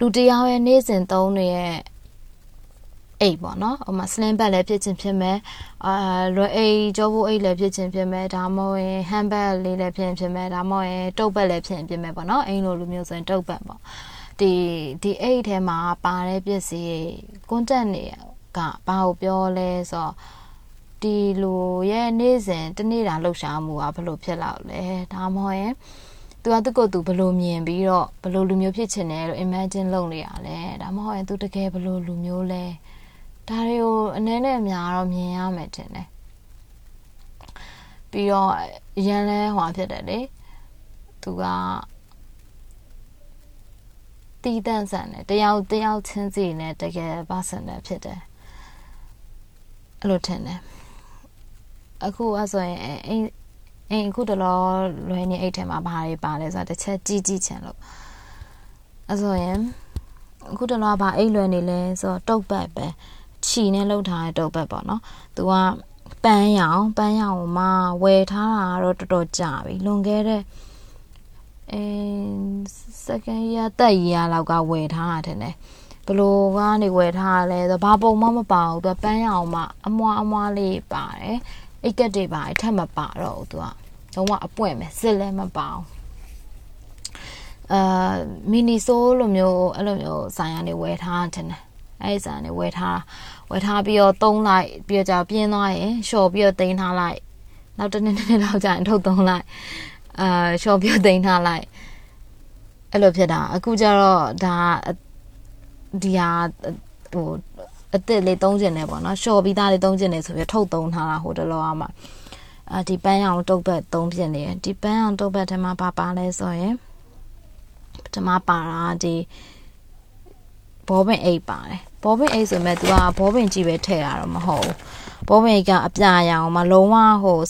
လူတယောက်ရဲ့နေ့စဉ်သုံးနေတဲ့အိတ်ပေါ့နော်ဟိုမှာ slim bag လည်းဖြစ်ချင်းဖြစ်မယ်အာလွယ်အိတ်ကြောဖို့အိတ်လည်းဖြစ်ချင်းဖြစ်မယ်ဒါမှမဟုတ်ရင် hand bag လေးလည်းဖြစ်ဖြစ်မယ်ဒါမှမဟုတ်ရင်တုပ်ဘက်လည်းဖြစ်ဖြစ်မယ်ပေါ့နော်အိမ်လိုလူမျိုးဆိုရင်တုပ်ဘက်ပေါ့ဒီဒီအိတ်ထဲမှာပါတဲ့ပစ္စည်း content တွေကဘာကိုပြောလဲဆိုတော့ဒီလူရဲ့နေ့စဉ်တနေ့တာလှုပ်ရှားမှုကဘယ်လိုဖြစ်လောက်လဲဒါမှမဟုတ်ရင် သူကသူ့ကိုယ်သူဘယ်လိုမြင်ပြီးတော့ဘယ်လိုလူမျိုးဖြစ်ချင်တယ်လို့ imagine လုပ်နေရလဲဒါမှမဟုတ်ရင်သူတကယ်ဘယ်လိုလူမျိုးလဲဒါတွေကိုအနည်းနဲ့အများတော့မြင်ရမယ်ထင်တယ်ပြီးတော့ရန်လဲဟွာဖြစ်တယ်လေသူကတီးတန့်ဆန်တယ်တယောက်တယောက်ချင်းစီနဲ့တကယ် personal ဖြစ်တယ်အဲ့လိုထင်တယ်အခုအဆိုရင်အိမ် အိမ်အခုတလောလွယ်နေအိတ်ထဲမှာဘာတွေပါလဲဆိုတော့တစ်ချက်ကြည့်ကြည့်ချင်လို့အဆိုရင်အခုတလောဘာအိတ်လွယ်နေလဲဆိုတော့တုတ်ပတ်ပဲခြီနဲ့လှုပ်ထားတဲ့တုတ်ပတ်ပေါ့နော်သူကပန်းရောင်ပန်းရောင်မှာဝယ်ထားတာတော့တော်တော်ကြာပြီလွန်ခဲ့တဲ့အဲစက္ကန့်ရတက်ရလောက်ကဝယ်ထားတာထင်တယ်ဘလို့ကနေဝယ်ထားရလဲဆိုဘာပုံမှမပါဘူးသူပန်းရောင်မှာအမွားအမွားလေးပါတယ်အိတ်ကက်တွေပါအထက်မပါတော့ဘူးသူက လုံးဝအပွင့်ပဲစစ်လည်းမပါဘူးအာမီနီဆိုးလိုမျိုးအဲ့လိုမျိုးဆိုင်ရနေဝယ်ထားတယ်အဲ့ဒီဆိုင်နေဝယ်ထားဝယ်ထားပြီးတော့သုံးလိုက်ပြီးတော့ကြာပြင်းသွားရင်လျှော်ပြီးတော့တင်ထားလိုက်နောက်တစ်နေ့နေ့လောက်ကြာရင်ထုတ်သုံးလိုက်အာလျှော်ပြီးတော့တင်ထားလိုက်အဲ့လိုဖြစ်တာအခုကျတော့ဒါဒီဟာဟိုအစ်စ်လေးသုံးကျင်နေပေါ့နော်ရှော့ပြီးသားလေးသုံးကျင်နေဆိုပြီးထုတ်သုံးထားတာဟိုတလောကမှ အာဒီပန်းရောင်တုတ်ဘက်သုံးဖြစ်နေတယ်ဒီပန်းရောင်တုတ်ဘက်ထဲမှာပါပါလဲဆိုရင်ပထမပါတာဒီဘောပင်အိတ်ပါတယ်ဘောပင်အိတ်ဆိုမဲ့ तू ကဘောပင်ကြီးပဲထည့်ရတော့မဟုတ်ဘူးဘောပင်ကအပြာရောင်မှာလုံးဝဟို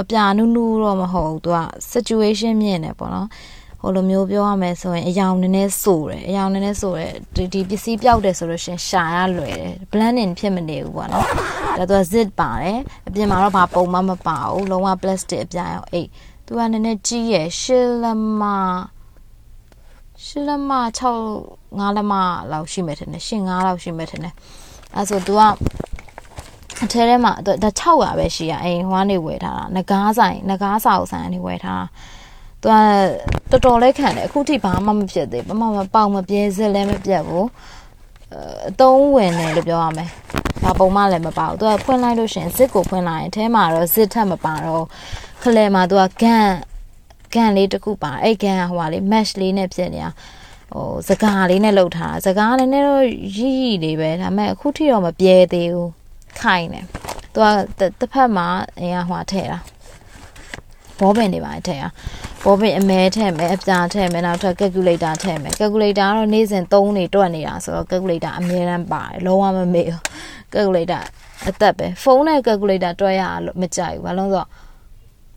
အပြာနူးနူးတော့မဟုတ်ဘူး तू က situation မြင့်နေပေါ့နော် ဟိုလိုမျိုးပြောရမယ်ဆိုရင်အယောင်နည်းနည်းစိုးတယ်အယောင်နည်းနည်းစိုးတယ်ဒီဒီပစ္စည်းပြောက်တယ်ဆိုလို့ရှင်ရှာရလွယ်တယ် blending ဖြစ်မနေဘူးပေါ့နော်ဒါသူက zip ပါတယ်အပြင်မှာတော့ဘာပုံမှမပါဘူးလုံးဝ plastic အပြာရောင်အိတ်သူကနည်းနည်းကြီးရယ်ရှစ်လက်မရှစ်လက်မ6 5လက်မလောက်ရှိမယ်ထင်တယ်ရှင်း5လောက်ရှိမယ်ထင်တယ်အဲဆိုသူကအထဲထဲမှာဒါ600ပဲရှိရအိမ်ဟိုကနေဝယ်ထားတာငကားဆိုင်ငကားစာအုပ်ဆိုင်ကနေဝယ်ထားတာ သူကတော်တော်လေးခံတယ်အခုထိဘာမှမဖြစ်သေးဘာမှမပေါက်မပြဲစစ်လည်းမပြတ်ဘူးအသုံးဝင်တယ်လို့ပြောရမယ်ဘာပုံမှလည်းမပါဘူးသူကဖွင့်လိုက်လို့ရှင်ဇစ်ကိုဖွင့်လိုက်ရင်အဲမှာတော့ဇစ်ထက်မပါတော့ခလဲမှာသူကဂန်ဂန်လေးတစ်ခုပါအဲ့ဂန်ကဟိုပါလေ mesh လေးနဲ့ဖြစ်နေတာဟိုစကားလေးနဲ့လှုပ်ထားတာစကားလည်းနဲ့တော့ရီးရီးလေးပဲဒါပေမဲ့အခုထိတော့မပြဲသေးဘူးခိုင်တယ်သူကတစ်ဖက်မှာအရင်ဟိုထည့်တာ ဘောပင်တွေပါထည့်ရဘောပင်အမဲထည့်မယ်အပြာထည့်မယ်နောက်ထပ် calculator ထည့်မယ် calculator ကတော့နေ့စဉ်3နေတွက်နေတာဆိုတော့ calculator အမြဲတမ်းပါတယ်လုံးဝမမေ့ဘူး calculator အသက်ပဲဖုန်းနဲ့ calculator တွက်ရလို့မကြိုက်ဘူးဘာလို့ဆိုတော့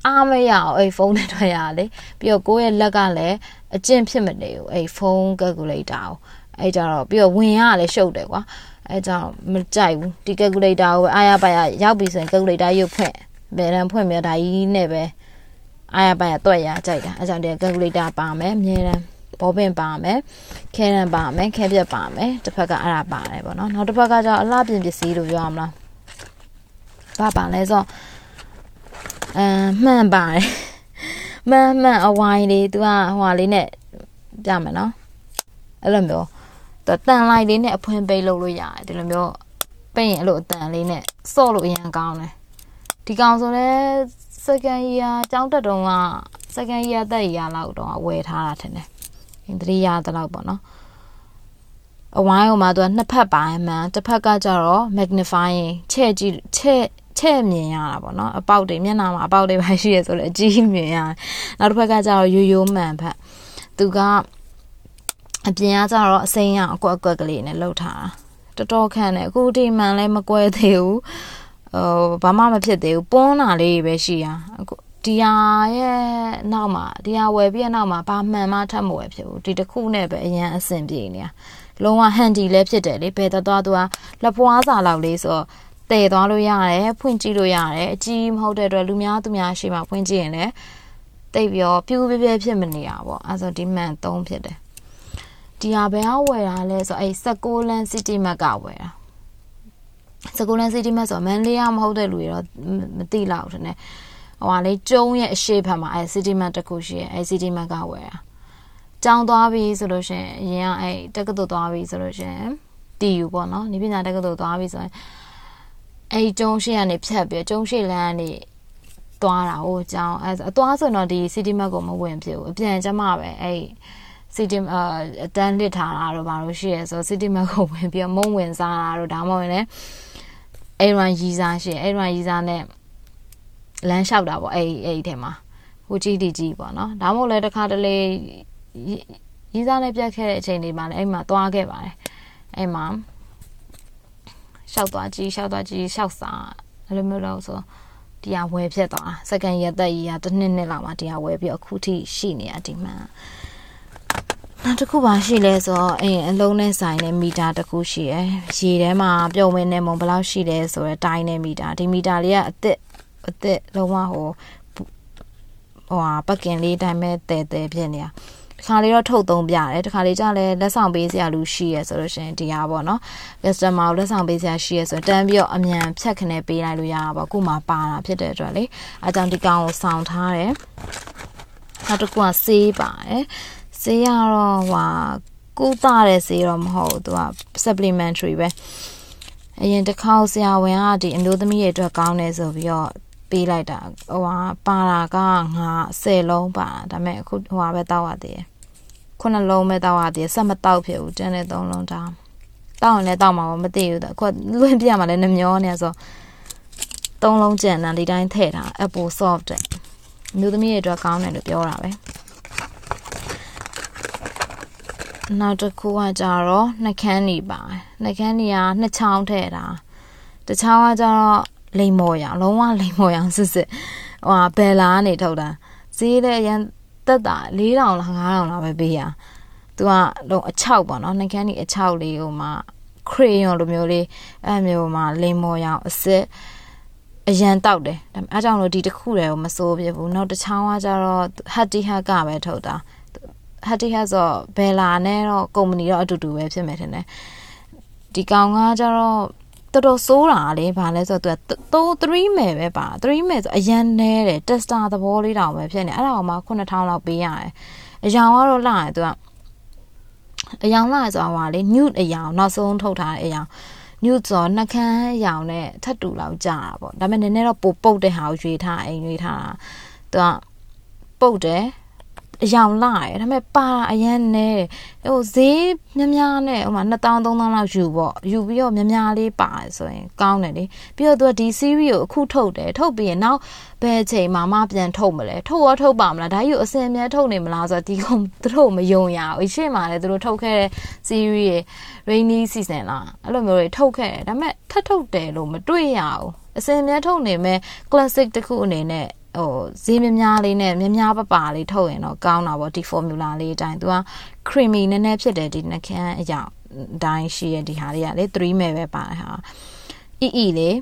အားမရအောင်အဲ့ဖုန်းနဲ့တွက်ရလေပြီးတော့ကိုယ့်ရဲ့လက်ကလည်းအကျင့်ဖြစ်မနေဘူးအဲ့ဖုန်း calculator ကိုအဲ့ကြတော့ပြီးတော့ဝင်ရလည်းရှုပ်တယ်ကွာအဲ့ကြောင့်မကြိုက်ဘူးဒီ calculator ကိုအားရပါရရောက်ပြီဆိုရင် calculator ရုပ်ဖွင့်ဘယ်တန်းဖွင့်မြဒါကြီးနဲ့ပဲ အားရပါရတွက်ရကြိုက်တာအဲကြောင့်ဒီ calculator ပါမယ်အမြဲတမ်းဘောပင်ပါမယ်ခဲရန်ပါမယ်ခဲပြက်ပါမယ်တစ်ဖက်ကအဲ့ဒါပါတယ်ပေါ့နော်နောက်တစ်ဖက်ကကျတော့အလှပြင်ပစ္စည်းလို့ပြောရမလားဘာပါလဲဆိုတော့အမ်မှန်ပါတယ်မှန်မှန်အဝိုင်းလေးသူကဟိုဟာလေးနဲ့ပြမယ်နော်အဲ့လိုမျိုးသူတန်လိုက်လေးနဲ့အဖွင့်ပိတ်လုပ်လို့ရတယ်ဒီလိုမျိုးပိတ်ရင်အဲ့လိုအတန်လေးနဲ့စော့လို့အရင်ကောင်းတယ်ဒီကောင်ဆိုလဲ second year ကျောင်းတက်တုန်းက second year တက်ရလောက်တော့ဝယ်ထားတာထင်တယ်။အင်းတတိယတလောက်ပေါ့နော်။အဝိုင်းကမှသူကနှစ်ဖက်ပါမှန်တစ်ဖက်ကကျတော့ magnifying ချဲ့ကြည့်ချဲ့ချဲ့မြင်ရတာပေါ့နော်အပေါက်တွေမျက်နှာမှာအပေါက်တွေပါရှိရဆိုလေအကြီးမြင်ရနောက်တစ်ဖက်ကကျတော့ရိုးရိုးမှန်ဖက်သူကအပြင်ကကျတော့အစိမ်းရအကွက်အကွက်ကလေးနဲ့လှုပ်ထားတာတော်တော်ခန့်တယ်အခုဒီမှန်လည်းမကွဲသေးဘူး ဟိုဘာမှမဖြစ်သေးဘူးပွန်းတာလေးပဲရှိရအခုဒီဟာရဲ့နောက်မှာဒီဟာဝယ်ပြီးနောက်မှာဘာမှန်မှထပ်မဝယ်ဖြစ်ဘူးဒီတစ်ခုနဲ့ပဲအရန်အဆင်ပြေနေတာလုံးဝဟန်ဒီလည်းဖြစ်တယ်လေဘယ်တော့သွားသူကလက်ဖွားစာလောက်လေးဆိုတော့တည်သွားလို့ရတယ်ဖွင့်ကြည့်လို့ရတယ်အကြီးမဟုတ်တဲ့အတွက်လူများသူများရှိမှဖွင့်ကြည့်ရင်လည်းတိတ်ပြီးတော့ပြူးပြပြဖြစ်မနေတာပေါ့အဲဆိုဒီမှန်3ဖြစ်တယ်ဒီဟာဘယ်ဟာဝယ်တာလဲဆိုအဲ့16လန် City Map ကဝယ်တာ 16လန် City Map ဆိုမန်လေးရမဟုတ်တဲ့လူတွေတော့မသိလောက်တယ်နဲ့ဟိုဟာလေကျုံရဲ့အရှိဖက်မှာအဲ့ City Map တခုရှိရဲ့အဲ့ City Map ကဝယ်တာကြောင်းသွားပြီဆိုလို့ရှိရင်အရင်ကအဲ့တက္ကသိုလ်သွားပြီဆိုလို့ရှိရင်တီယူပေါ့နော်ဒီပညာတက္ကသိုလ်သွားပြီဆိုရင်အဲ့ကျုံရှိကနေဖြတ်ပြီးကျုံရှိလမ်းကနေသွားတာဟိုအကြောင်းအဲအသွားဆိုတော့ဒီ city map ကိုမဝင်ဖြစ်ဘူးအပြန်ကျမပဲအဲ့ city အတန်းလစ်ထားတာတော့ဘာလို့ရှိရဲဆို city map ကိုဝင်ပြီးမုံဝင်စားတာတော့ဒါမှမဟုတ်လည်း အဲ့ရန်ရီစားရှိအဲ့ရန်ရီစားနဲ့လမ်းလျှောက်တာပေါ့အဲ့အဲ့ထဲမှာဟိုကြီးတီကြီးပေါ့နော်ဒါမှမဟုတ်လည်းတစ်ခါတလေရီစားနဲ့ပြတ်ခဲ့တဲ့အချိန်တွေမှာလည်းအဲ့မှာသွားခဲ့ပါတယ်အဲ့မှာလျှောက်သွားကြည့်လျှောက်သွားကြည့်လျှောက်စားအဲ့လိုမျိုးလို့ဆိုတရားဝယ်ဖြစ်သွားစက္ကန့်ရသက်ကြီးကတစ်နှစ်နှစ်လောက်မှတရားဝယ်ပြီးအခုထိရှိနေတာဒီမှာ နောက်တစ်ခုပါရှိလဲဆိုတော့အင်းအလုံးနဲ့ဆိုင်တဲ့မီတာတစ်ခုရှိရယ်ရေထဲမှာပြုံးမင်းနဲ့မုံဘယ်လောက်ရှိလဲဆိုတော့တိုင်းနဲ့မီတာဒီမီတာလေးကအစ်စ်အစ်စ်လုံးဝဟိုဟိုဟာပကင်လေးတိုင်းပဲတဲတဲဖြစ်နေတာတခါလေးတော့ထုတ်သုံးပြတယ်တခါလေးကျလဲလက်ဆောင်ပေးစရာလူရှိရဆိုလို့ရှင်ဒီဟာပေါ့နော် customer ကိုလက်ဆောင်ပေးစရာရှိရဆိုတန်းပြီးတော့အမြန်ဖြတ်ခနဲ့ပေးလိုက်လို့ရတာပေါ့ခုမှပါတာဖြစ်တဲ့အတွက်လေအဲကြောင့်ဒီကောင်ကိုဆောင်ထားတယ်နောက်တစ်ခုကဆေးပါတယ် ဆေးရတော့ဟွာကုသတဲ့ဆေးတော့မဟုတ်သူက supplementary ပဲအရင်တစ်ခေါက်ဆရာဝန်ကဒီအမျိုးသမီးရဲ့အတွက်ကောင်းတယ်ဆိုပြီးတော့ပေးလိုက်တာဟိုဟာပါတာကငါ10လုံးပါဒါပေမဲ့အခုဟိုဟာပဲတောက်ရသေးတယ်ခုနှလုံးပဲတောက်ရသေးတယ်ဆက်မတောက်ဖြစ်ဘူးကျန်တဲ့3လုံးတောက်တောက်ရင်လည်းတောက်မှာမသိဘူးအခုလွင့်ပြရမှာလည်းနှမျောနေဆို3လုံးကျန်တာဒီတိုင်းထည့်တာ Apple Soft တဲ့မျိုးသမီးရဲ့အတွက်ကောင်းတယ်လို့ပြောတာပဲ နောက်တစ်ခုကကြတော့နှကန်းနေပါနှကန်းနေကနှစ်ချောင်းထည့်တာတခြားကကြတော့လိမ်မော်ရောင်လုံးဝလိမ်မော်ရောင်စစ်စစ်ဟိုဘယ်လာကနေထုတ်တာဈေးလည်းရန်တက်တာ4000လား5000လားပဲပေးရသူကလုံးအချောက်ပေါ့နော်နှကန်းဒီအချောက်လေးဟိုမှာခရေယွန်လိုမျိုးလေးအဲ့မျိုးမှာလိမ်မော်ရောင်အစ်စ်အရန်တောက်တယ်ဒါပေမဲ့အားကြောင့်လို့ဒီတစ်ခုတည်းကိုမစိုးပြဘူးနောက်တစ်ချောင်းကကြတော့ဟတ်တီဟတ်ကပဲထုတ်တာ ဟတ်တီဟတ်ဆိုဘယ်လာနဲ့တော့ကုမ္ပဏီတော့အတူတူပဲဖြစ်မယ်ထင်တယ်ဒီကောင်ကကြတော့တော်တော်စိုးတာလေဘာလဲဆိုတော့သူက3မယ်ပဲပါ3မယ်ဆိုအရန်နဲတယ် tester သဘောလေးတောင်ပဲဖြစ်နေအဲ့ဒါကမှ9000လောက်ပေးရတယ်အယောင်ကတော့လာတယ်သူကအယောင်လာဆိုတာဟာလေ nude အယောင်နောက်ဆုံးထုတ်ထားတဲ့အယောင် nude ဆိုနှကန်းအယောင်နဲ့ထပ်တူလောက်ကြာတာပေါ့ဒါပေမဲ့နည်းနည်းတော့ပိုပုတ်တဲ့ဟာကိုရွေထားအိမ်ရွေထားတာသူကပုတ်တယ် အယောင်လာတယ်ဒါပေမဲ့ပါအရန်နဲဟိုဈေးများများနဲ့ဟိုမှာ2000 3000လောက်ယူပေါ့ယူပြီးတော့များများလေးပါတယ်ဆိုရင်ကောင်းတယ်လေပြီးတော့သူကဒီ series ကိုအခုထုတ်တယ်ထုတ်ပြီးရင်နောက်ဘယ်ချိန်မှမပြန်ထုတ်မလဲထုတ်ရောထုတ်ပါမလားဒါကြီးကိုအစင်အမြဲထုတ်နေမလားဆိုတော့ဒီကောင်သူတို့မယုံရဘူးရှေ့မှာလည်းသူတို့ထုတ်ခဲ့တဲ့ series ရဲ့ rainy season လားအဲ့လိုမျိုးတွေထုတ်ခဲ့တယ်ဒါပေမဲ့ထပ်ထုတ်တယ်လို့မတွေ့ရဘူးအစင်အမြဲထုတ်နေမဲ့ classic တစ်ခုအနေနဲ့ ဟိုဈေးများများလေးနဲ့များများပပလေးထုတ်ရင်တော့ကောင်းတာပေါ့ဒီ formula လေးအတိုင်းသူက creamy နည်းနည်းဖြစ်တယ်ဒီနှကန်းအရာအတိုင်းရှိရဒီဟာလေးကလေ3မယ်ပဲပါဟာအီအီလေး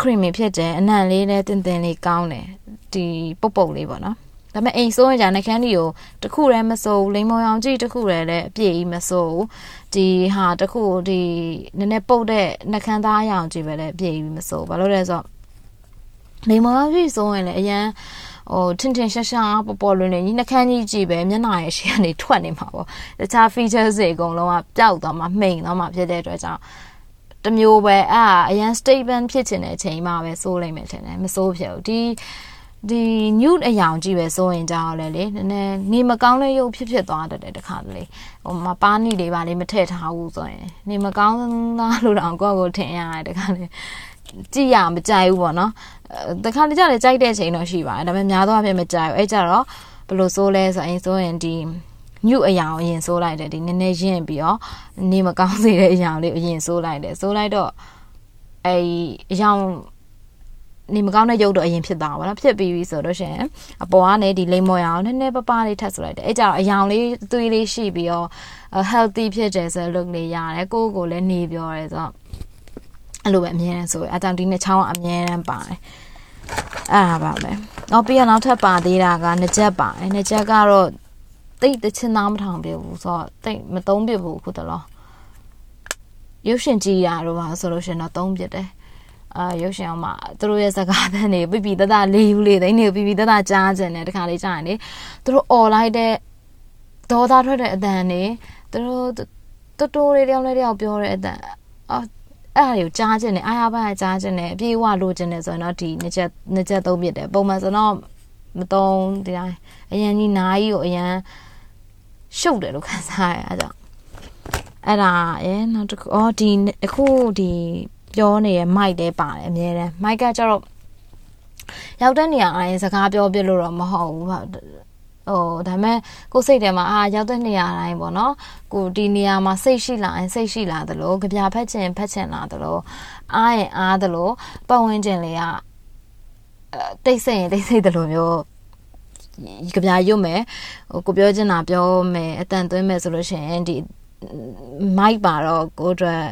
creamy ဖြစ်တယ်အနံ့လေးနဲ့တင်တင်လေးကောင်းတယ်ဒီပုတ်ပုတ်လေးပေါ့နော်ဒါပေမဲ့အိမ်ဆိုးရင်じゃနှကန်းဒီကိုတခုတည်းမစိုးဘူးလိမ္မော်ရောင်ကြည့်တခုတည်းလည်းအပြည့်ကြီးမစိုးဘူးဒီဟာတခုဒီနည်းနည်းပုတ်တဲ့နှကန်းသားရောင်ကြည့်ပဲလည်းအပြည့်ကြီးမစိုးဘူးဘာလို့လဲဆိုတော့ နေမောင်ဖြစ်ဆိုရင်လည်းအရန်ဟိုထင်ထင်ရှားရှားပေါ်ပေါ်လွင်လွင်ကြီးနှကန်းကြီးကြည့်ပဲမျက်နှာရဲ့ရှေ့ကနေထွက်နေမှာပေါ့တခြား features တွေအကုန်လုံးကပျောက်သွားမှာမှိန်သွားမှာဖြစ်တဲ့အတွက်ကြောင့်တမျိုးပဲအဲ့အရန် statement ဖြစ်ချင်တဲ့အချိန်မှပဲစိုးလိုက်မယ်ထင်တယ်မစိုးဖြစ်ဘူးဒီဒီ nude အယောင်ကြည့်ပဲစိုးရင်ကြောက်လဲလေနည်းနည်းနေမကောင်းတဲ့ရုပ်ဖြစ်ဖြစ်သွားတတ်တယ်တခါတလေဟိုမပါနီလေးပါလေးမထည့်ထားဘူးဆိုရင်နေမကောင်းသားလို့တော့ကိုယ့်ကိုထင်ရတယ်တခါလေ ကြည့်ရမကြိုက်ဘူးပေါ့နော်တခါတကြလည်းကြိုက်တဲ့အချိန်တော့ရှိပါတယ်ဒါပေမဲ့များသောအားဖြင့်မကြိုက်ဘူးအဲ့ကြတော့ဘယ်လိုစိုးလဲဆိုရင်ဆိုရင်ဒီညုအယောင်အရင်စိုးလိုက်တယ်ဒီနည်းနည်းရင့်ပြီးတော့နေမကောင်းစေတဲ့အယောင်လေးအရင်စိုးလိုက်တယ်စိုးလိုက်တော့အဲအယောင်နေမကောင်းတဲ့ရုပ်တော့အရင်ဖြစ်သွားပါတော့ဖြစ်ပြီးပြီဆိုတော့ရှင်အပေါ်ကနေဒီလိမ္မော်ရအောင်နည်းနည်းပပလေးထပ်ဆိုလိုက်တယ်အဲ့ကြတော့အယောင်လေးသွေးလေးရှိပြီးတော့ healthy ဖြစ်တယ်ဆို look လေးရတယ်ကိုယ့်ကိုယ်လည်းနေပြောတယ်ဆိုတော့ အဲ့လိုပဲအမြဲတမ်းဆိုအတောင်ဒီနှစ်ချောင်းကအမြဲတမ်းပါတယ်အဲ့ဒါပါပဲ။နောက်ပြီးတော့နောက်ထပ်ပါသေးတာကနှစ်ချက်ပါတယ်။နှစ်ချက်ကတော့တိတ်တချင်းသားမထောင်ပြဘူးဆိုတော့တိတ်မသုံးပြဘူးခုတလောရုပ်ရှင်ကြည့်ရတော့ပါဆိုလို့ရှင်တော့သုံးပြတယ်အာရုပ်ရှင်အောင်မှသူတို့ရဲ့စကားသံတွေပြပြတတလေးယူလေးသိနေပြပြတတကြားကျင်တယ်တခါလေးကြားရင်လေသူတို့អော်လိုက်တဲ့ဒေါသထွက်တဲ့အတန်တွေသူတို့တူတူလေးတယောက်လေးတယောက်ပြောတဲ့အတန်အော် အဲ့ဒါတွေကိုကြားကျင်တယ်အားရပါးကြားကျင်တယ်အပြေးဝလိုချင်တယ်ဆိုရင်တော့ဒီနှစ်ချက်နှစ်ချက်သုံးပြတယ်ပုံမှန်ဆိုတော့မသုံးဒီတိုင်းအရန်ကြီးနားကြီးကိုအရန်ရှုပ်တယ်လို့ခံစားရအဲကြောင့်အဲ့ဒါရဲ့နောက်တစ်ခုအော်ဒီအခုဒီပြောနေတဲ့ mic လဲပါတယ်အများတန်း mic ကကျတော့ရောက်တဲ့နေရာအရင်စကားပြောပြလို့တော့မဟုတ်ဘူး ဟိုဒါမဲ့ကိုစိတ်ထဲမှာအာရောက်တဲ့နေရာတိုင်းပေါ့နော်ကိုဒီနေရာမှာစိတ်ရှိလာရင်စိတ်ရှိလာသလိုကြပြဖက်ချင်ဖက်ချင်လာသလိုအားရင်အားသလိုပတ်ဝန်းကျင်လေးကတိတ်ဆိတ်ရင်တိတ်ဆိတ်သလိုမျိုးကြပြရွတ်မယ်ဟိုကိုပြောချင်တာပြောမယ်အတန်သွင်းမယ်ဆိုလို့ရှိရင်ဒီမိုက်ပါတော့ကိုအတွက်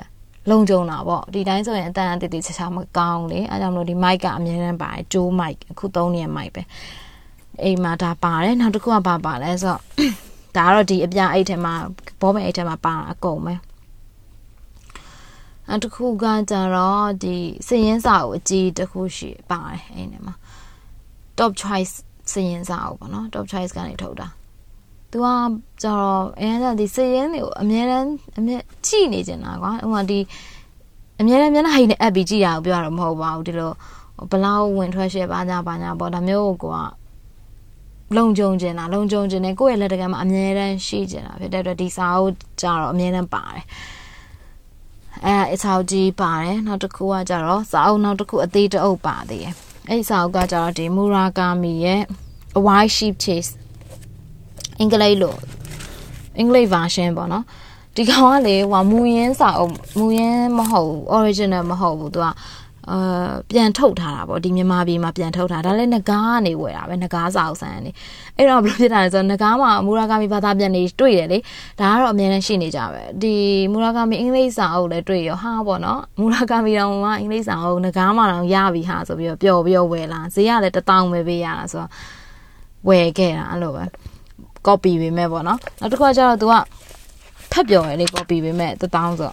လုံကြုံတာပေါ့ဒီတိုင်းဆိုရင်အတန်အတည်တည်ချာချာမကောင်းလေအဲကြောင့်မလို့ဒီမိုက်ကအမြဲတမ်းပါတယ်ဂျိုးမိုက်အခုသုံးနေတဲ့မိုက်ပဲ အိမ်မှာဒါပါတယ်နောက်တစ်ခုကဘာပါလဲဆိုတော့ဒါကတော့ဒီအပြအိတ်ထဲမှာဘောပင်အိတ်ထဲမှာပါအကုန်ပဲနောက်တစ်ခုကကြတော့ဒီစည်ရင်းစာကိုအကြီးတစ်ခုရှိပါတယ်အိမ်ထဲမှာ top choice စည်ရင်စာအုပ်ပေါ့နော် top choice ကနေထုတ်တာသူကကျတော့အဲဒါဒီစည်ရင်တွေကိုအများတန်းအမြဲကြည့်နေကြတာကွာဥပမာဒီအများတန်းမျက်နှာဟိနဲ့အပ်ပြီးကြည့်ရအောင်ပြောရတော့မဟုတ်ပါဘူးဒီလိုဘလောက်ဝင်ထွက်ရှယ်ပါညာပါညာပေါ့ဒါမျိုးကိုက လုံကြုံကျင်တာလုံကြုံကျင်တယ်ကိုယ့်ရဲ့လက်တကမှာအမြဲတမ်းရှိကျင်တာဖြစ်တဲ့အတွက်ဒီစာအုပ်ကြတော့အမြဲတမ်းပါတယ်အဲအချောက်ကြီးပါတယ်နောက်တစ်ခုကကြတော့စာအုပ်နောက်တစ်ခုအသေးတအုပ်ပါသေးတယ်အဲ့ဒီစာအုပ်ကကြတော့ဒီမူရာကာမီရဲ့ A White Sheep Chase အင်္ဂလိပ်လို့အင်္ဂလိပ် version ပေါ့နော်ဒီကောင်ကလေဟိုမူရင်းစာအုပ်မူရင်းမဟုတ်ဘူး original မဟုတ်ဘူးသူက အာပြန်ထုတ်ထားတာပေါ့ဒီမြန်မာပြည်မှာပြန်ထုတ်ထားဒါလည်းငကားကနေဝယ်တာပဲငကားစာအုပ်ဆန်းနေအဲ့တော့ဘယ်လိုဖြစ်တာလဲဆိုတော့ငကားမှာမူရာဂါမီဘာသာပြန်နေတွေ့တယ်လေဒါကတော့အများနဲ့ရှိနေကြပဲဒီမူရာဂါမီအင်္ဂလိပ်စာအုပ်လည်းတွေ့ရောဟာပေါ့နော်မူရာဂါမီတောင်ကအင်္ဂလိပ်စာအုပ်ငကားမှာတောင်ရပြီဟာဆိုပြီးတော့ပျော်ပြီးတော့ဝယ်လာဈေးကလည်းတစ်တောင်းပဲပေးရတာဆိုတော့ဝယ်ခဲ့တာအဲ့လိုပဲ copy ပေးမယ်ပေါ့နော်နောက်တစ်ခါကျတော့ तू ကဖတ်ပြော်ရလေ copy ပေးမယ်တစ်တောင်းဆို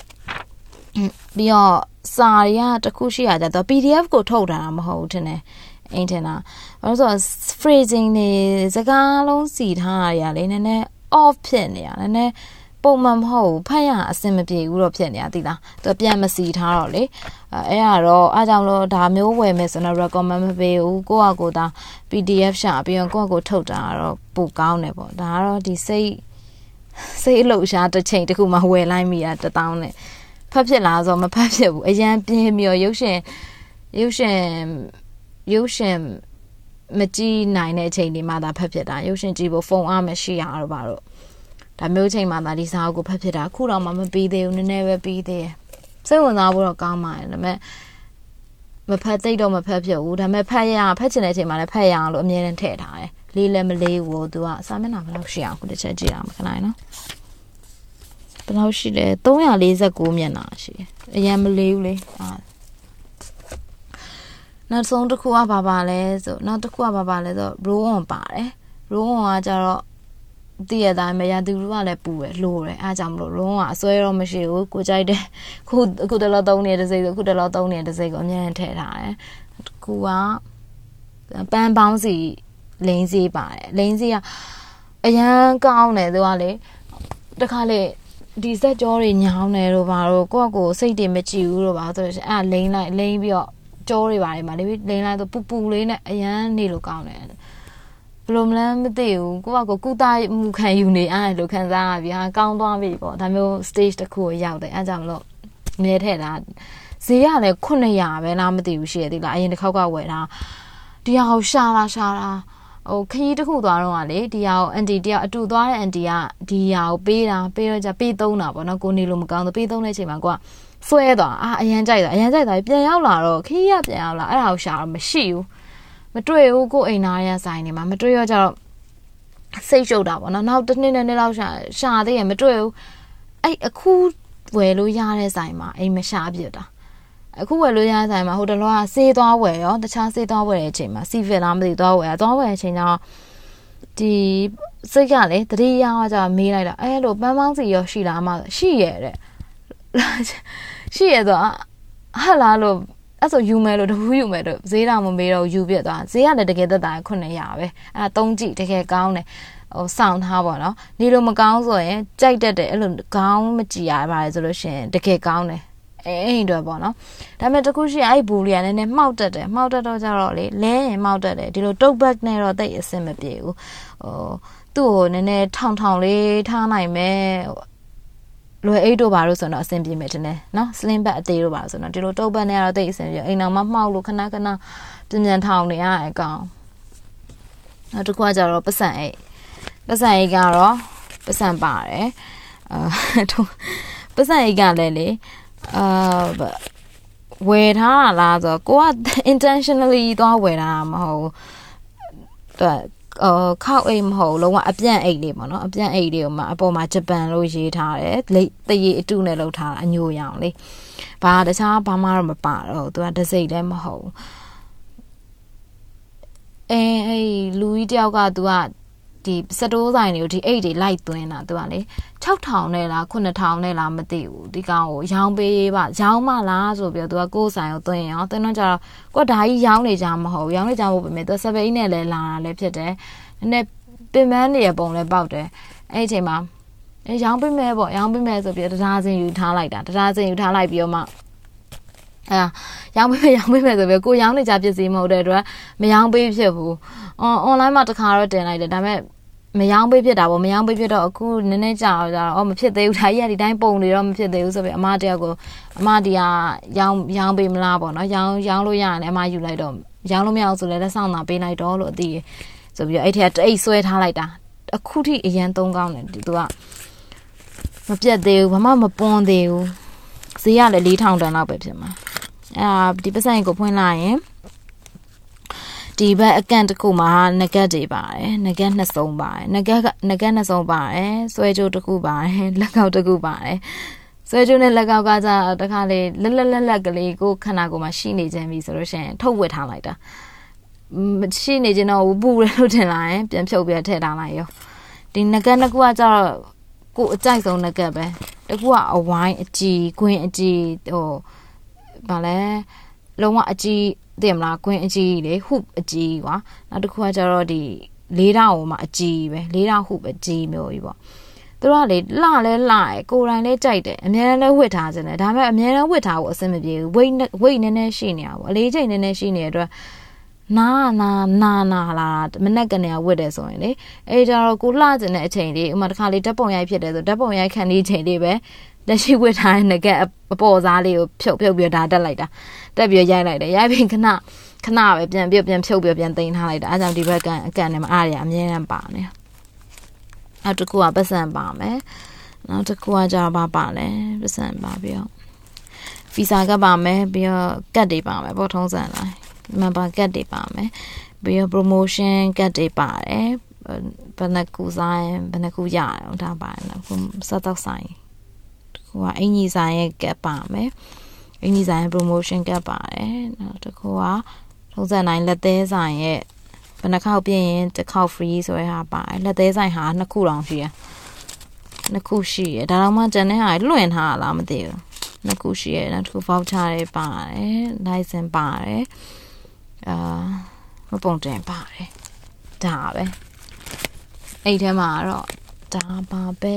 ပြီးတော့စာတွေကတခုရှိရကြတော့ PDF ကိုထုတ်ထားတာမဟုတ်ဘူးထင်တယ်အိမ်ထင်တာဘာလို့ဆိုတော့ phrasing တွေစကားလုံးစီထားရရလေနည်းနည်း off ဖြစ်နေရနည်းနည်းပုံမှန်မဟုတ်ဘူးဖတ်ရအဆင်မပြေဘူးတော့ဖြစ်နေရသိလားသူပြန်မစီထားတော့လေအဲအဲ့ဒါတော့အားကြောင့်လို့ဒါမျိုးဝယ်မယ်ဆိုတော့ recommend မပေးဘူးကိုယ့်အကိုသာ PDF ရှာပြီးတော့ကိုယ့်အကိုထုတ်တာတော့ပိုကောင်းတယ်ပေါ့ဒါကတော့ဒီစိတ်စိတ်အလုပ်ရှားတစ်ချိန်တခုမှဝယ်လိုက်မိတာတပေါင်းနဲ့ ဖတ်ဖြစ်လားဆိုတော့မဖတ်ဖြစ်ဘူးအရန်ပြင်းပြီးတော့ရုပ်ရှင်ရုပ်ရှင်ရုပ်ရှင်မကြည့်နိုင်တဲ့အချိန်ဒီမှသာဖတ်ဖြစ်တာရုပ်ရှင်ကြည့်ဖို့ဖုန်းအားမရှိရတော့ပါတော့ဒါမျိုးချိန်မှသာဒီစာအုပ်ကိုဖတ်ဖြစ်တာခုတော့မှမပြီးသေးဘူးနည်းနည်းပဲပြီးသေးတယ်စိတ်ဝင်စားဖို့တော့ကောင်းပါတယ်ဒါပေမဲ့မဖတ်သိတော့မဖတ်ဖြစ်ဘူးဒါပေမဲ့ဖတ်ရဖတ်ချင်တဲ့အချိန်မှာလည်းဖတ်ရအောင်လို့အမြဲတမ်းထည့်ထားတယ်လေးလည်းမလေးဘူးသူကစာမျက်နှာဘယ်လောက်ရှိအောင်ခုတစ်ချက်ကြည့်အောင်ခဏနော် ဘယ်လောက်ရှိလဲ349မျက်နှာရှိအရင်မလေးဘူးလေအာနောက်ဆုံးတစ်ခုကဘာပါလဲဆိုနောက်တစ်ခုကဘာပါလဲဆို roll on ပါတယ် roll on ကကြတော့တည့်ရတိုင်းမရသူတို့ကလည်းပူတယ်လိုတယ်အားကြောင့်မလို့လုံးဝအစွဲတော့မရှိဘူးကိုကြိုက်တယ်ခုအခုတလောသုံးနေတဲ့စိတ်ဆိုအခုတလောသုံးနေတဲ့စိတ်ကိုအများကြီးထည့်ထားတယ်ခုကပန်းပေါင်းစီလိန်စီပါတယ်လိန်စီကအရန်ကောင်းတယ်သူကလေတခါလေ ဒီစက်ကြောတွေညောင်းတယ်လို့ပါတော့ကိုယ့်ကိုစိတ်တွေမကြည့်ဘူးလို့ပါဆိုတော့အဲ့လိန်လိုက်လိန်ပြီးတော့ကြောတွေပါတယ်မှာလေလိန်လိုက်တော့ပူပူလေးနဲ့အရန်နေလို့ကောင်းတယ်ဘလို့မလဲမသိဘူးကိုကကိုကုသမှုခံယူနေအားလို့ခံစားရပြီဟာကောင်းသွားပြီပေါ့ဒါမျိုး stage တစ်ခုကိုရောက်တယ်အဲကြောင့်မလို့မြဲထည့်တာဈေးကလည်း900ပဲလားမသိဘူးရှိရသေးလားအရင်တစ်ခေါက်ကဝယ်တာဒီဟာကိုရှာလာရှာလာ ဟိုခရီးတစ်ခုသွားတော့ကလေဒီဟာကိုအန်တီတယောက်အတူသွားတဲ့အန်တီကဒီဟာကိုပေးတာပေးတော့ကြပေးသုံးတာပေါ့နော်ကိုနေလို့မကောင်းတော့ပေးသုံးတဲ့အချိန်မှာကိုကဆွဲသွားအာအရန်ကြိုက်တာအရန်ကြိုက်တာပြန်ရောက်လာတော့ခရီးကပြန်ရောက်လာအဲ့ဒါကိုရှာတော့မရှိဘူးမတွေ့ဘူးကိုအိမ်သားရဆိုင်နေမှာမတွေ့ရကြတော့စိတ်ရှုပ်တာပေါ့နော်နောက်တစ်နှစ်နဲ့နှစ်လောက်ရှာရှာသေးရမတွေ့ဘူးအဲ့အခုဝယ်လို့ရတဲ့ဆိုင်မှာအိမ်မရှာပြစ်တာ အခုဝယ်လို့ရတဲ့ဆိုင်မှာဟိုတလောကစေးသွားဝယ်ရောတခြားစေးသွားဝယ်တဲ့အချိန်မှာစီဖစ်လားမသိသွားဝယ်သွားဝယ်အချိန်ကျတော့ဒီစိတ်ကလေတတိယကကြာမေးလိုက်တာအဲလိုပန်းပေါင်းစီရောရှိလားမရှိရဲ့တဲ့ရှိရဲ့ဆိုဟာလာလို့အဲ့ဆိုယူမယ်လို့တခုယူမယ်လို့ဈေးတော်မမေးတော့ယူပြစ်သွားဈေးကလည်းတကယ်သက်သာ900ပဲအဲ့သုံးကြည့်တကယ်ကောင်းတယ်ဟိုစောင့်ထားပါတော့နေလို့မကောင်းဆိုရင်ကြိုက်တတ်တယ်အဲ့လိုကောင်းမကြည်ရပါလေဆိုလို့ရှိရင်တကယ်ကောင်းတယ် အဲ့အိမ်တော့ပေါ့နော်ဒါပေမဲ့တခုရှိအဲ့ဘူလီကနည်းနည်းမှောက်တက်တယ်မှောက်တက်တော့ကြတော့လေလဲရင်မှောက်တက်တယ်ဒီလိုတုတ်ဘက်နဲ့တော့တိတ်အဆင်မပြေဘူးဟိုသူ့ကိုနည်းနည်းထောင်ထောင်လေးထားနိုင်မယ်လွယ်အိတ်တို့ပါလို့ဆိုတော့အဆင်ပြေမယ်တင်တယ်နော် slim back အသေးတို့ပါဆိုတော့ဒီလိုတုတ်ဘက်နဲ့ကတော့တိတ်အဆင်ပြေအိမ်အောင်မမှောက်လို့ခဏခဏပြန်ပြန်ထောင်နေရအကောင်နောက်တစ်ခုကကြတော့ပတ်စံအိတ်ပတ်စံအိတ်ကတော့ပတ်စံပါတယ်အာပတ်စံအိတ်ကလည်းလေ အာဝယ်ထားတာလားဆိုတော့ကိုက intentionally သွားဝယ်တာမဟုတ်ဘူးအော်ခောက်အိတ်မဟုတ်လုံးဝအပြန့်အိတ်လေးပေါ့နော်အပြန့်အိတ်လေးကိုမှအပေါ်မှာဂျပန်လို့ရေးထားတယ်လိတ်တရေအတုနဲ့လုပ်ထားတာအညိုရောင်လေးဘာတခြားဘာမှတော့မပါတော့သူကဒစိတ်လည်းမဟုတ်အဲအဲလူကြီးတယောက်ကသူက ဒီစတိုးဆိုင်တွေကိုဒီအိတ်တွေလိုက်သွင်းတာသူကလေ6000နဲ့လား9000နဲ့လားမသိဘူးဒီကောင်ကိုရောင်းပေးပါရောင်းမလားဆိုပြီးတော့သူကကိုယ်ဆိုင်ကိုသွင်းအောင်သွင်းတော့ကျတော့ကိုကဒါကြီးရောင်းနေကြမဟုတ်ရောင်းနေကြဖို့ပဲမြဲသူစပိန်နဲ့လည်းလာတာလည်းဖြစ်တယ်နည်းနည်းပင်မန်းနေရပုံလည်းပေါက်တယ်အဲ့ဒီအချိန်မှာအဲရောင်းပေးမယ်ပေါ့ရောင်းပေးမယ်ဆိုပြီးတရားစင်ယူထားလိုက်တာတရားစင်ယူထားလိုက်ပြီးတော့မှအဲရောင်းပေးမယ်ရောင်းပေးမယ်ဆိုပြီးကိုရောင်းနေကြပစ္စည်းမဟုတ်တဲ့အတွက်မရောင်းပေးဖြစ်ဘူး အွန်အွန်လိုင်းမှာတခါတော့တင်လိုက်တယ်ဒါပေမဲ့မယောင်းပေးဖြစ်တာပေါ့မယောင်းပေးဖြစ်တော့အခုနည်းနည်းကြာတော့ကြာတော့အော်မဖြစ်သေးဘူးဒါကြီးကဒီတိုင်းပုံနေတော့မဖြစ်သေးဘူးဆိုပြီးအမတယောက်ကိုအမဒီကရောင်းရောင်းပေးမလားပေါ့နော်ရောင်းရောင်းလို့ရရင်အမယူလိုက်တော့ရောင်းလို့မရအောင်ဆိုလည်းလက်ဆောင်သာပေးလိုက်တော့လို့အသိဆိုပြီးတော့အဲ့ထက်တိတ်ဆွဲထားလိုက်တာအခုထိအရန်သုံးကောင်းတယ်သူကမပြတ်သေးဘူးဘာမှမပွန်သေးဘူးဈေးကလည်း4000တန်လောက်ပဲဖြစ်မှာအာဒီပတ်စံကိုဖွင့်လိုက်ရင် ဒီဘက်အကန့်တစ်ခုမှာနဂတ်တွေပါတယ်နဂတ်နှစ်စုံပါတယ်နဂတ်နဂတ်နှစ်စုံပါတယ်ဆွဲကြိုးတစ်ခုပါတယ်လက်ကောက်တစ်ခုပါတယ်ဆွဲကြိုးနဲ့လက်ကောက်ကကြတခါလေလက်လက်လက်လက်ကလေးကိုခန္ဓာကိုယ်မှာရှိနေခြင်းပြီဆိုလို့ရှိရင်ထုတ်ဝစ်ထားလိုက်တာမရှိနေခြင်းတော့ပူရလို့ထင်လာရင်ပြန်ဖြုတ်ပြထည့်ထားလိုက်ရောဒီနဂတ်နှစ်ခုကကြတော့ကိုအကြိုက်ဆုံးနဂတ်ပဲတကူကအဝိုင်းအကြည်ခွင်းအကြည်ဟိုဗာလဲလုံးဝအကြ ည်သိမလားကွင်းအကြီးလေဟုအကြီးကွာနောက်တစ်ခုကကျတော့ဒီလေးတောင်ဟိုမှာအကြီးပဲလေးတောင်ဟုအကြီးမျိုးကြီးပေါ့သူတို့ကလေလှလဲလှရယ်ကိုယ်တိုင်လဲကြိုက်တယ်အများနဲ့ဝစ်ထားခြင်းတယ်ဒါပေမဲ့အများနဲ့ဝစ်ထားဖို့အဆင်မပြေဘူးဝိတ်ဝိတ်နည်းနည်းရှိနေတာပေါ့အလေးချိန်နည်းနည်းရှိနေတဲ့အတွက်နာနာနာနာလာမနဲ့ကနေဝစ်တယ်ဆိုရင်လေအဲကြတော့ကိုလှခြင်းတဲ့အချိန်လေးဥမာတစ်ခါလေးဓာတ်ပုံရိုက်ဖြစ်တယ်ဆိုဓာတ်ပုံရိုက်ခံနေချိန်လေးပဲ လက်ရှိဝစ်ထားတဲ့ငကက်အပေါ်စားလေးကိုဖြုတ်ဖြုတ်ပြီးဒါတက်လိုက်တာတက်ပြီးရိုက်လိုက်တယ်ရိုက်ပြီးခဏခဏပဲပြန်ပြပြန်ဖြုတ်ပြီးပြန်တင်ထားလိုက်တာအဲကြောင့်ဒီဘက်ကန်အကန်နဲ့မအားရအမြဲတမ်းပါနေနောက်တစ်ခုကပတ်စံပါမယ်နောက်တစ်ခုကကြာပါပါလဲပတ်စံပါပြီးတော့ဗီဇာကပါမယ်ပြီးတော့ကတ်တွေပါမယ်ပေါ့ထုံးစံလိုက်မန်ပါကတ်တွေပါမယ်ပြီးတော့ promotion ကတ်တွေပါတယ်ဘယ်နှခုဆိုင်ဘယ်နှခုရအောင်ဒါပါနော်ခုစတော့ဆိုင် ဟိုကအင်ကြီးဆိုင်ရဲ့ gap ပါမယ်အင်ကြီးဆိုင်ရဲ့ promotion gap ပါတယ်နောက်တစ်ခုကထုံးစံတိုင်းလက်သေးဆိုင်ရဲ့ဘယ်နှခေါက်ပြင်ရင်တစ်ခေါက် free ဆိုရဟာပါတယ်လက်သေးဆိုင်ဟာနှစ်ခုတောင်ရှိရနှစ်ခုရှိရဒါတော့မှကျန်တဲ့ဟာလွှင့်ထားလားမသိဘူးနှစ်ခုရှိရနောက်တစ်ခု voucher တွေပါတယ် license ပါတယ်အာမပုံတင်ပါတယ်ဒါပဲအဲ့ထဲမှာတော့ဒါပါပဲ